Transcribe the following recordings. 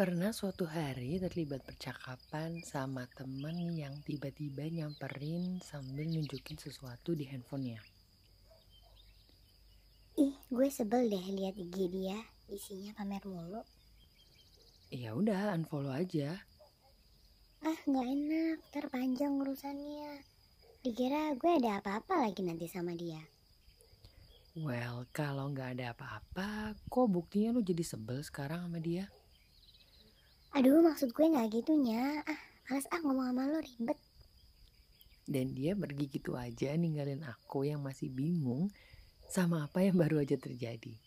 Pernah suatu hari terlibat percakapan sama temen yang tiba-tiba nyamperin sambil nunjukin sesuatu di handphonenya. Ih, gue sebel deh lihat IG dia, isinya pamer mulu. Ya udah unfollow aja. Ah, nggak enak, terpanjang urusannya. Dikira gue ada apa-apa lagi nanti sama dia. Well, kalau nggak ada apa-apa, kok buktinya lu jadi sebel sekarang sama dia? Aduh, maksud gue nggak gitunya. Ah, males ah ngomong sama lo ribet. Dan dia pergi gitu aja ninggalin aku yang masih bingung sama apa yang baru aja terjadi.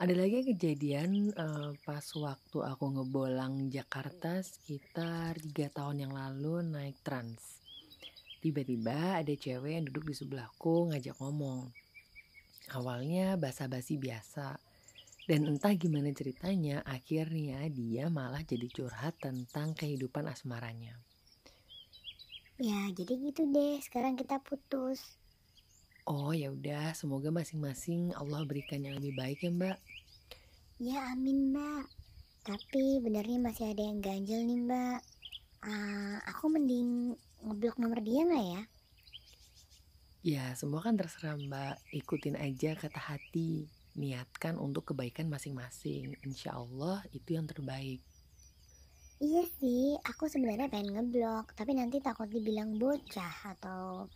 Ada lagi kejadian uh, pas waktu aku ngebolang Jakarta sekitar tiga tahun yang lalu naik trans. Tiba-tiba ada cewek yang duduk di sebelahku ngajak ngomong. Awalnya basa-basi biasa. Dan entah gimana ceritanya, akhirnya dia malah jadi curhat tentang kehidupan asmaranya. Ya, jadi gitu deh. Sekarang kita putus. Oh ya udah, semoga masing-masing Allah berikan yang lebih baik ya Mbak. Ya amin mbak. Tapi benernya masih ada yang ganjel nih mbak. Uh, aku mending ngeblok nomor dia nggak ya? Ya semua kan terserah Mbak. Ikutin aja kata hati. Niatkan untuk kebaikan masing-masing. Insya Allah itu yang terbaik. Iya sih, aku sebenarnya pengen ngeblok, tapi nanti takut dibilang bocah atau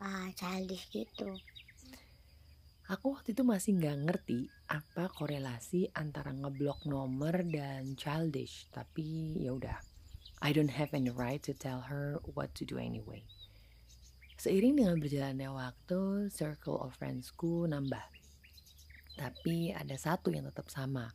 uh, childish gitu. Aku waktu itu masih nggak ngerti apa korelasi antara ngeblok nomor dan childish, tapi ya udah. I don't have any right to tell her what to do anyway. Seiring dengan berjalannya waktu, circle of friendsku nambah. Tapi ada satu yang tetap sama,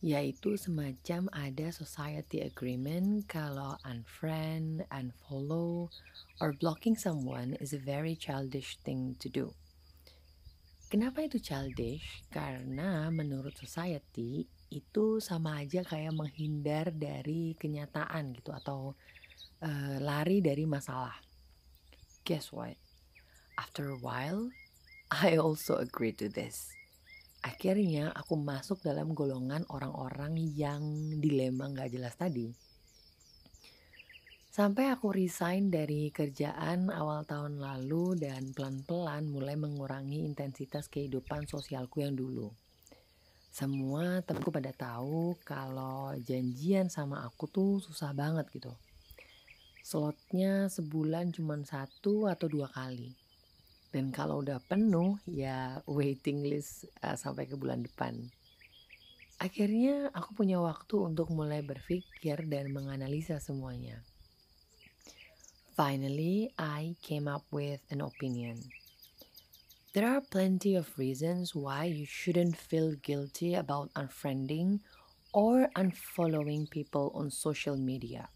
yaitu semacam ada society agreement kalau unfriend, unfollow, or blocking someone is a very childish thing to do. Kenapa itu childish? Karena menurut society itu sama aja kayak menghindar dari kenyataan gitu atau uh, lari dari masalah. Guess what? After a while, I also agree to this. Akhirnya aku masuk dalam golongan orang-orang yang dilema gak jelas tadi. Sampai aku resign dari kerjaan awal tahun lalu dan pelan-pelan mulai mengurangi intensitas kehidupan sosialku yang dulu. Semua temanku pada tahu kalau janjian sama aku tuh susah banget gitu. Slotnya sebulan cuma satu atau dua kali. Dan kalau udah penuh ya waiting list uh, sampai ke bulan depan. Akhirnya aku punya waktu untuk mulai berpikir dan menganalisa semuanya. Finally, I came up with an opinion. There are plenty of reasons why you shouldn't feel guilty about unfriending or unfollowing people on social media,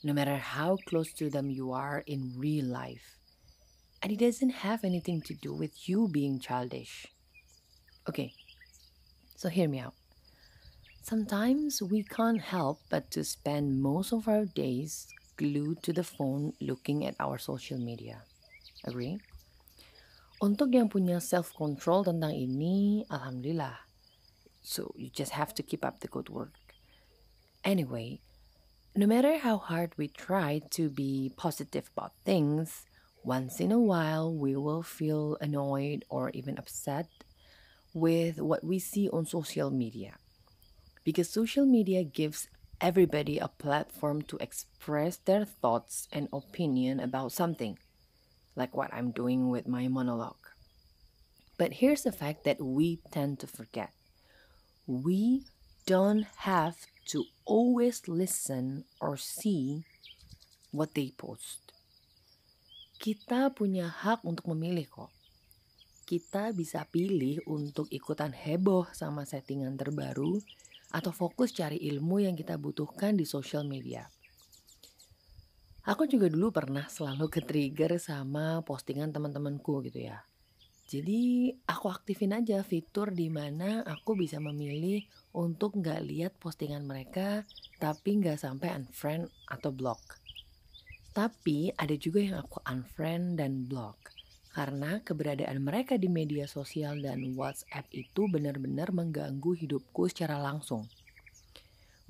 no matter how close to them you are in real life. And it doesn't have anything to do with you being childish. Okay, so hear me out. Sometimes we can't help but to spend most of our days glued to the phone looking at our social media. Agree? Untuk yang punya self control tentang ini, alhamdulillah. So you just have to keep up the good work. Anyway, no matter how hard we try to be positive about things, once in a while, we will feel annoyed or even upset with what we see on social media. Because social media gives everybody a platform to express their thoughts and opinion about something, like what I'm doing with my monologue. But here's the fact that we tend to forget. We don't have to always listen or see what they post. Kita punya hak untuk memilih kok. Kita bisa pilih untuk ikutan heboh sama settingan terbaru atau fokus cari ilmu yang kita butuhkan di social media. Aku juga dulu pernah selalu ke-trigger sama postingan teman-temanku gitu ya. Jadi aku aktifin aja fitur di mana aku bisa memilih untuk nggak lihat postingan mereka tapi nggak sampai unfriend atau block. Tapi ada juga yang aku unfriend dan block. Karena keberadaan mereka di media sosial dan WhatsApp itu benar-benar mengganggu hidupku secara langsung.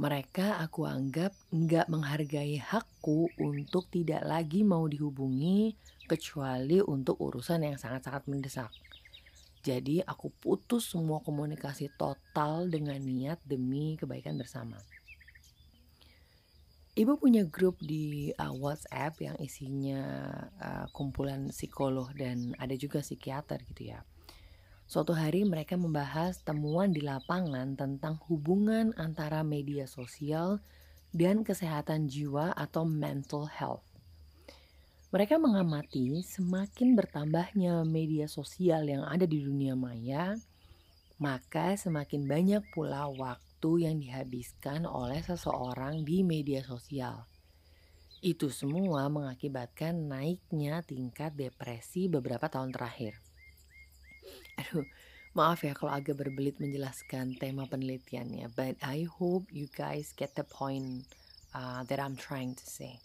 Mereka aku anggap nggak menghargai hakku untuk tidak lagi mau dihubungi kecuali untuk urusan yang sangat-sangat mendesak. Jadi aku putus semua komunikasi total dengan niat demi kebaikan bersama. Ibu punya grup di uh, WhatsApp yang isinya uh, kumpulan psikolog dan ada juga psikiater gitu ya. Suatu hari mereka membahas temuan di lapangan tentang hubungan antara media sosial dan kesehatan jiwa atau mental health. Mereka mengamati semakin bertambahnya media sosial yang ada di dunia maya, maka semakin banyak pula waktu yang dihabiskan oleh seseorang di media sosial. Itu semua mengakibatkan naiknya tingkat depresi beberapa tahun terakhir. Aduh, maaf ya kalau agak berbelit menjelaskan tema penelitiannya, but I hope you guys get the point uh, that I'm trying to say.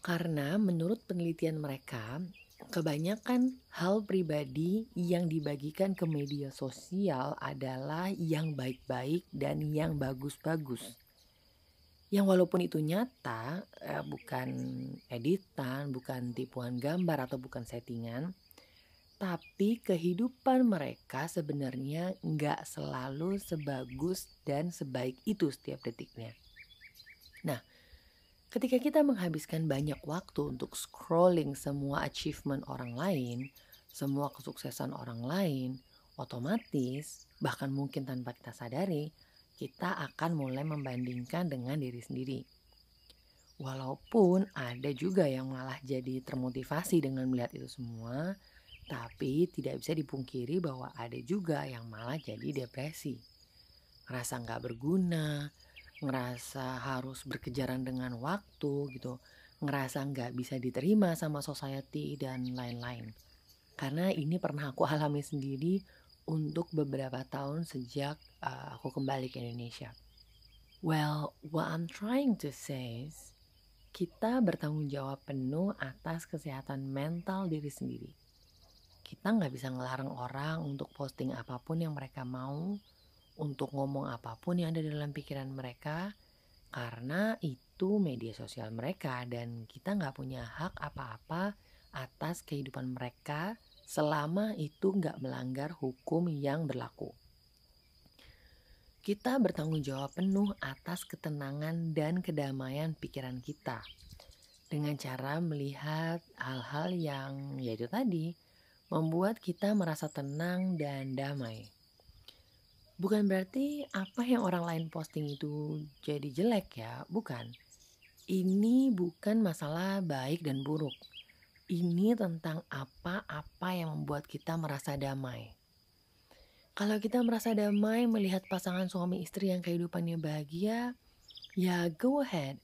Karena menurut penelitian mereka, kebanyakan hal pribadi yang dibagikan ke media sosial adalah yang baik-baik dan yang bagus-bagus. Yang walaupun itu nyata, eh, bukan editan, bukan tipuan gambar atau bukan settingan, tapi kehidupan mereka sebenarnya nggak selalu sebagus dan sebaik itu setiap detiknya. Nah, ketika kita menghabiskan banyak waktu untuk scrolling semua achievement orang lain, semua kesuksesan orang lain, otomatis bahkan mungkin tanpa kita sadari, kita akan mulai membandingkan dengan diri sendiri. Walaupun ada juga yang malah jadi termotivasi dengan melihat itu semua, tapi tidak bisa dipungkiri bahwa ada juga yang malah jadi depresi. Ngerasa nggak berguna, ngerasa harus berkejaran dengan waktu gitu, ngerasa nggak bisa diterima sama society dan lain-lain. Karena ini pernah aku alami sendiri untuk beberapa tahun sejak uh, aku kembali ke Indonesia. Well, what I'm trying to say is, kita bertanggung jawab penuh atas kesehatan mental diri sendiri kita nggak bisa ngelarang orang untuk posting apa pun yang mereka mau, untuk ngomong apa pun yang ada dalam pikiran mereka, karena itu media sosial mereka dan kita nggak punya hak apa-apa atas kehidupan mereka selama itu nggak melanggar hukum yang berlaku. Kita bertanggung jawab penuh atas ketenangan dan kedamaian pikiran kita dengan cara melihat hal-hal yang yaitu tadi membuat kita merasa tenang dan damai. Bukan berarti apa yang orang lain posting itu jadi jelek ya, bukan. Ini bukan masalah baik dan buruk. Ini tentang apa-apa yang membuat kita merasa damai. Kalau kita merasa damai melihat pasangan suami istri yang kehidupannya bahagia, ya go ahead,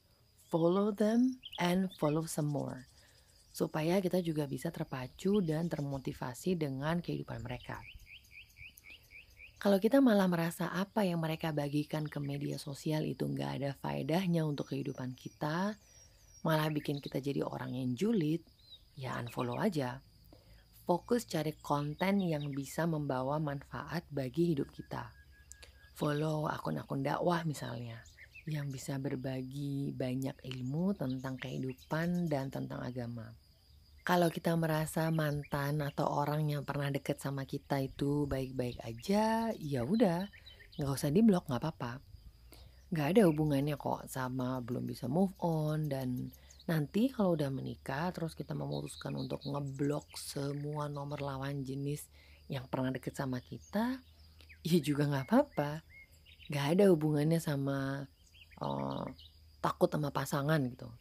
follow them and follow some more supaya kita juga bisa terpacu dan termotivasi dengan kehidupan mereka. Kalau kita malah merasa apa yang mereka bagikan ke media sosial itu nggak ada faedahnya untuk kehidupan kita, malah bikin kita jadi orang yang julid, ya unfollow aja. Fokus cari konten yang bisa membawa manfaat bagi hidup kita. Follow akun-akun dakwah misalnya, yang bisa berbagi banyak ilmu tentang kehidupan dan tentang agama kalau kita merasa mantan atau orang yang pernah deket sama kita itu baik-baik aja, ya udah, nggak usah diblok nggak apa-apa. Nggak ada hubungannya kok sama belum bisa move on dan nanti kalau udah menikah terus kita memutuskan untuk ngeblok semua nomor lawan jenis yang pernah deket sama kita, ya juga nggak apa-apa. Nggak ada hubungannya sama uh, takut sama pasangan gitu.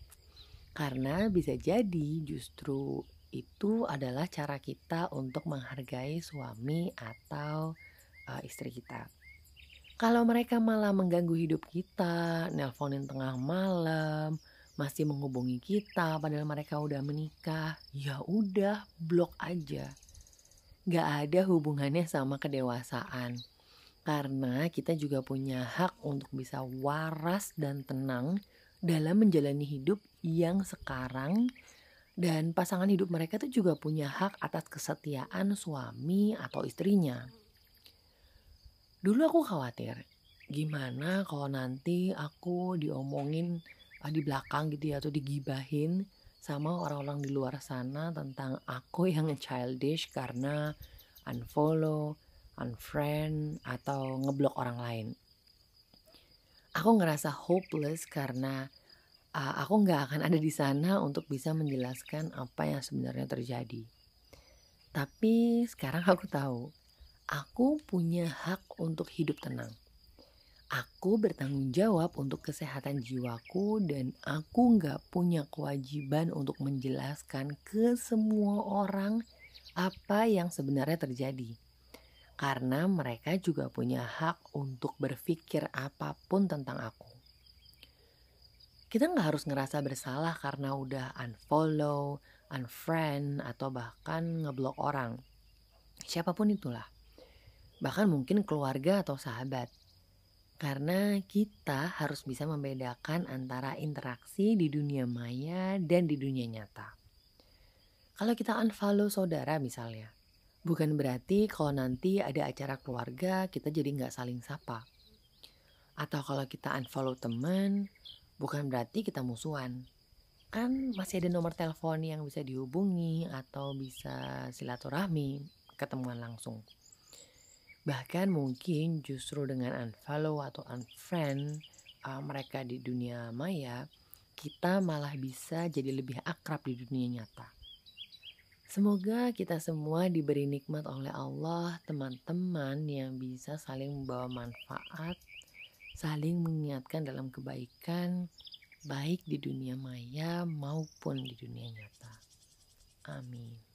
Karena bisa jadi justru itu adalah cara kita untuk menghargai suami atau uh, istri kita. Kalau mereka malah mengganggu hidup kita, nelponin tengah malam, masih menghubungi kita padahal mereka udah menikah, ya udah blok aja. Gak ada hubungannya sama kedewasaan. Karena kita juga punya hak untuk bisa waras dan tenang dalam menjalani hidup yang sekarang dan pasangan hidup mereka itu juga punya hak atas kesetiaan suami atau istrinya. Dulu aku khawatir, gimana kalau nanti aku diomongin uh, di belakang gitu ya atau digibahin sama orang-orang di luar sana tentang aku yang childish karena unfollow, unfriend atau ngeblok orang lain. Aku ngerasa hopeless karena uh, aku nggak akan ada di sana untuk bisa menjelaskan apa yang sebenarnya terjadi. Tapi sekarang aku tahu, aku punya hak untuk hidup tenang. Aku bertanggung jawab untuk kesehatan jiwaku dan aku nggak punya kewajiban untuk menjelaskan ke semua orang apa yang sebenarnya terjadi. Karena mereka juga punya hak untuk berpikir apa pun tentang aku. Kita nggak harus ngerasa bersalah karena udah unfollow, unfriend, atau bahkan ngeblok orang. Siapa pun itulah. Bahkan mungkin keluarga atau sahabat karena kita harus bisa membedakan antara interaksi di dunia maya dan di dunia nyata. Kalau kita unfollow saudara misalnya, bukan berarti kalau nanti ada acara keluarga kita jadi nggak saling sapa. Atau kalau kita unfollow teman, bukan berarti kita musuhan. Kan masih ada nomor telepon yang bisa dihubungi atau bisa silaturahmi, ketemuan langsung. Bahkan mungkin justru dengan unfollow atau unfriend uh, mereka di dunia maya, kita malah bisa jadi lebih akrab di dunia nyata. Semoga kita semua diberi nikmat oleh Allah, teman-teman yang bisa saling membawa manfaat, saling mengingatkan dalam kebaikan, baik di dunia maya maupun di dunia nyata. Amin.